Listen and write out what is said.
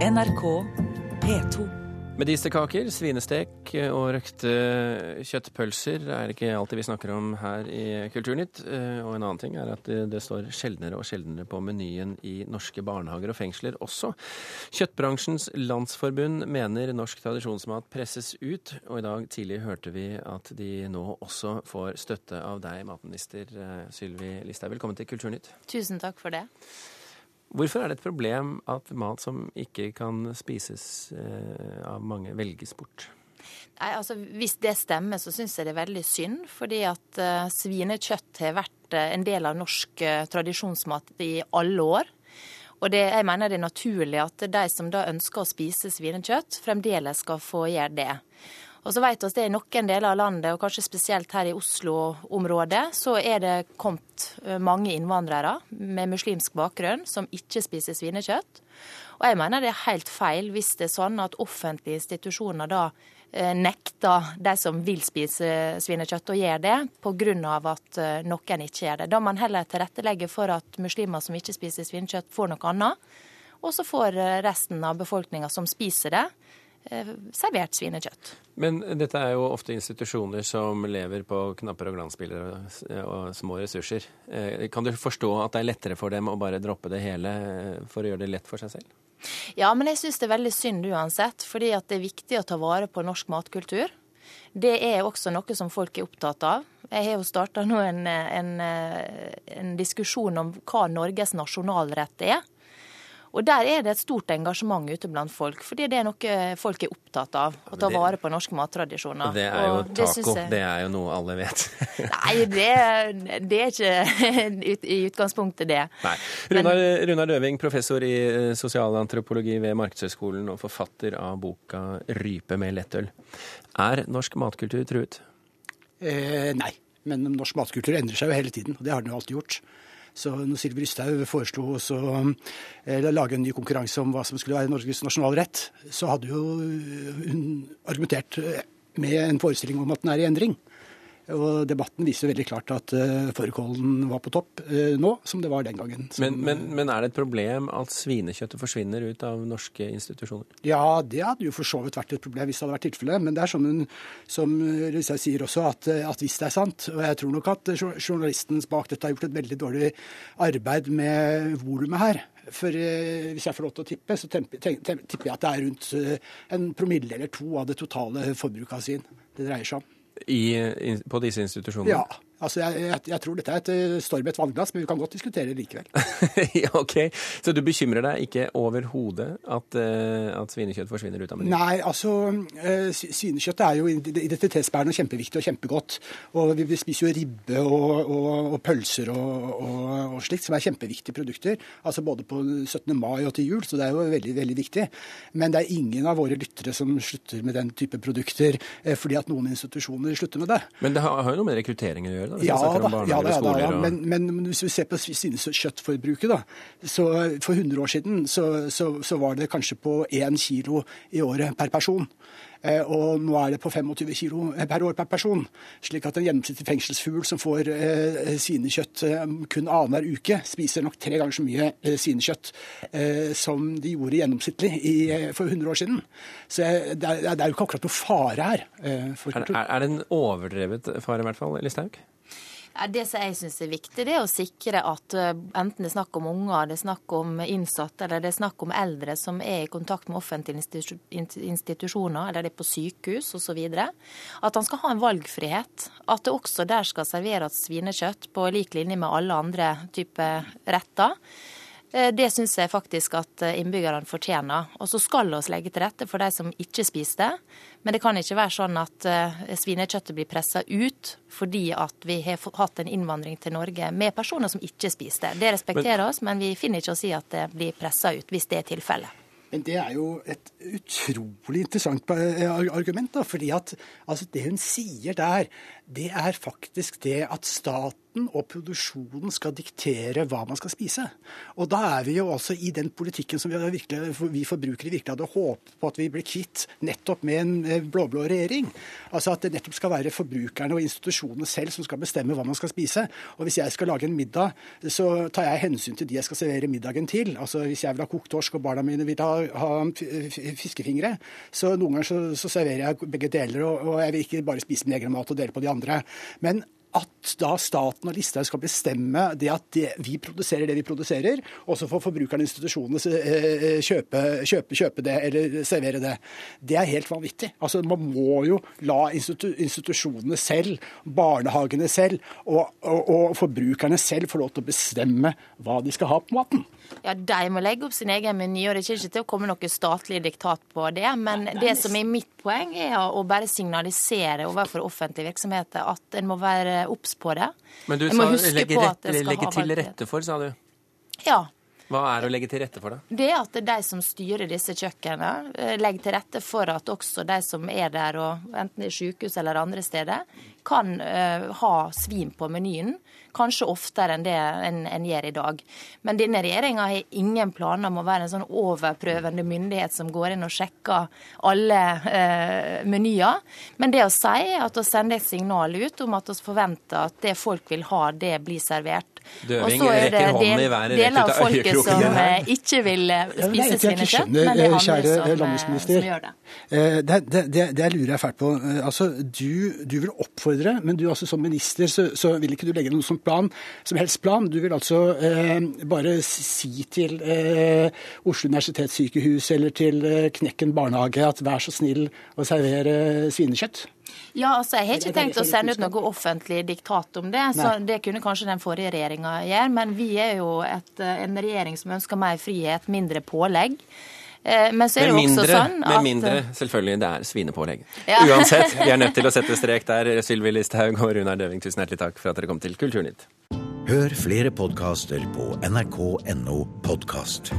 NRK P2. Medisterkaker, svinestek og røkte kjøttpølser er ikke alltid vi snakker om her i Kulturnytt. Eh, Og en annen ting er at det står sjeldnere og sjeldnere på menyen i norske barnehager og fengsler også. Kjøttbransjens landsforbund mener norsk tradisjonsmat presses ut, og i dag tidlig hørte vi at de nå også får støtte av deg, matminister eh, Sylvi Listhaug. Velkommen til Kulturnytt. Tusen takk for det. Hvorfor er det et problem at mat som ikke kan spises eh, av mange, velges bort? Nei, altså, hvis det stemmer, så syns jeg det er veldig synd. Fordi at uh, svinekjøtt har vært uh, en del av norsk uh, tradisjonsmat i alle år. Og det, jeg mener det er naturlig at de som da ønsker å spise svinekjøtt, fremdeles skal få gjøre det. Og så vet vi at det i noen deler av landet, og kanskje spesielt her i Oslo-området, så er det kommet mange innvandrere med muslimsk bakgrunn som ikke spiser svinekjøtt. Og jeg mener det er helt feil hvis det er sånn at offentlige institusjoner da eh, nekter de som vil spise svinekjøtt å gjøre det, pga. at eh, noen ikke gjør det. Da må man heller tilrettelegge for at muslimer som ikke spiser svinekjøtt, får noe annet. Og så får eh, resten av befolkninga som spiser det, servert svinekjøtt. Men dette er jo ofte institusjoner som lever på knapper og glansbiler og, og små ressurser. Eh, Kan du forstå at det er lettere for dem å bare droppe det hele eh, for å gjøre det lett for seg selv? Ja, men jeg syns det er veldig synd uansett. Fordi at det er viktig å ta vare på norsk matkultur. Det er også noe som folk er opptatt av. Jeg har jo starta nå en, en, en diskusjon om hva Norges nasjonalrett er. Og der er det et stort engasjement ute blant folk, fordi det er noe folk er opptatt av. Å ta vare på norske mattradisjoner. Det er jo Og det taco. synes jeg- Det er jo noe alle vet. Nei, det, det er ikke ut- i utgangspunktet det. Nei. Men- Runar, Runar Løving, professor i eh, sosialantropologi ved Markedshøgskolen og forfatter av boka 'Rype med lettøl'. Er norsk matkultur truet? Eh, nei, men norsk matkultur endrer seg jo hele tiden, og det har den jo alltid gjort. Så når Sylvi Lysthaug foreslo også, eh, å lage en ny konkurranse om hva som skulle være Norges nasjonalrett, så hadde jo hun argumentert eh, med en forestilling om at den er i endring. Og debatten viser veldig klart at uh, fårikålen var på topp eh, nå, som det var den gangen. Som, Men, men, men er det et problem at svinekjøttet forsvinner ut av norske institusjoner? Ja, det hadde jo for så vidt vært et problem hvis det hadde vært tilfellet. Men det er som, hun, som Lysthaug sier også, at, at hvis det er sant Og jeg tror nok at jour- journalisten bak dette har gjort et veldig dårlig arbeid med volumet her. For eh, hvis jeg får lov til å tippe, så tipper jeg at det er rundt eh, en promille eller to av det totale forbruket av svin det dreier seg om. I, på disse institusjonene? Ja, altså jeg, jeg, jeg tror dette er et eh, storm i et vannglass, men vi kan godt diskutere det likevel. Ok. Så du bekymrer deg ikke overhodet at, eh, at svinekjøtt forsvinner ut av menyen? Nei, altså eh, s- Svinekjøtt er jo identitetsbærende og kjempeviktig og kjempegodt. Og vi spiser jo ribbe og, og, og pølser og, og, slikt, som er kjempeviktige produkter. Altså både på 17. mai og til jul, så det er jo veldig veldig viktig. Men det er ingen av våre lyttere som slutter med den type produkter fordi at noen institusjoner slutter med det. Men det har, har jo noe med rekruttering å gjøre? Da, hvis Ja man snakker om ja, da, ja, skoler. og- Men, men hvis vi ser på kjøttforbruket, da, så for 100 år siden så, så, så var det kanskje på 1 kilo i året per person. Eh, og nå er det på 25 kilo per år per person. Slik at en gjennomsnittlig fengselsfugl som får eh, svinekjøtt eh, kun annenhver uke, spiser nok tre ganger så mye eh, svinekjøtt eh, som de gjorde gjennomsnittlig i, eh, for 100 år siden. Så eh, det, er, det er jo ikke akkurat noe fare her. Eh, Er, er, er det en overdrevet fare, i hvert fall, Listhaug? Det som jeg syns er viktig, det er å sikre at uh, enten det er snakk om unger, det er snakk om innsatte eller det er snakk om eldre som er i kontakt med offentlige institusjoner, eller det er på sykehus osv., at han skal ha en valgfrihet. At det også der skal serveres svinekjøtt på lik linje med alle andre typer retter. Eh, Det syns jeg faktisk at eh, innbyggerne fortjener. Og så skal vi legge til rette for de som ikke spiser det. Men det kan ikke være sånn at eh, svinekjøttet blir pressa ut fordi at vi har hatt en innvandring til Norge med personer som ikke spiser det. Det respekterer oss, men vi finner ikke å si at det blir pressa ut hvis det er tilfellet. Men det er jo et utrolig interessant argument. da, fordi at altså, Det hun sier der, det er faktisk det at staten staten og produksjonen skal diktere hva man skal spise. Og da er vi jo altså i den politikken som vi, virkelig, vi forbrukere virkelig hadde håpet på at vi ble kvitt nettopp med en blå-blå regjering. Altså at det nettopp skal være forbrukerne og institusjonene selv som skal bestemme hva man skal spise. Og hvis jeg skal lage en middag, så tar jeg hensyn til de jeg skal servere middagen til. Altså hvis jeg vil ha kokt torsk og barna mine vil ha, ha fiskefingre, så noen ganger så, så serverer jeg begge deler. Og, og jeg vil ikke bare spise min egen mat og dele på de andre. Men at da staten og Listhaug skal bestemme det at det, vi produserer det vi produserer, og så får forbrukerne og institusjonene eh, kjøpe, kjøpe, kjøpe, det eller servere det, det er helt vanvittig. Altså, Man må jo la institu institusjonene selv, barnehagene selv og, og, og forbrukerne selv få lov til å bestemme hva de skal ha på maten. Ja, De må legge opp sin egen meny, og det kommer ikke til å komme noe statlig diktat på det. Men det som er mitt poeng, er å bare signalisere overfor offentlige virksomheter at en må være obs på det. Men du sa legge, rett, legge til rette for, sa du? Ja. Hva er å legge til rette for, da? Det er at de som styrer disse kjøkkenene, eh, legger til rette for at også de som er der, og enten i sykehus eller andre steder, kan uh, ha svin på menyen kanskje oftere enn det en, en gjør i dag. Men denne regjeringa har ingen planer om å være en sånn overprøvende myndighet som går inn og sjekker alle eh, menyer. Men det å si at å sende et signal ut om at vi forventer at det folk vil ha, det blir servert. Døving rekker hånden i været deler av folket som eh, ikke vil spise spise svinekjøtt, men det er andre som, eh, som gjør det. Det, det, det, det lurer jeg fælt på. Altså, du, du, vil oppfordre, men du altså som minister så, så vil ikke du legge noe som plan, som helst plan. Du vil altså eh, bare si til eh, Oslo universitetssykehus eller til eh, Knekken barnehage at vær så snill å servere svinekjøtt? Ja, altså Jeg har ikke tenkt å sende ut noe offentlig diktat om det. så Det kunne kanskje den forrige regjeringa gjøre. Men vi er jo et, eh, en regjering som ønsker mer frihet, mindre pålegg. Eh, men så er det jo også sånn at Med mindre, selvfølgelig, det er svinepålegg. Ja. Uansett, vi er nødt til å sette strek der. Sylvi Listhaug og Runar Døving, tusen hjertelig takk for at dere kom til Kulturnytt. Hør flere podkaster på nrk.no podkast.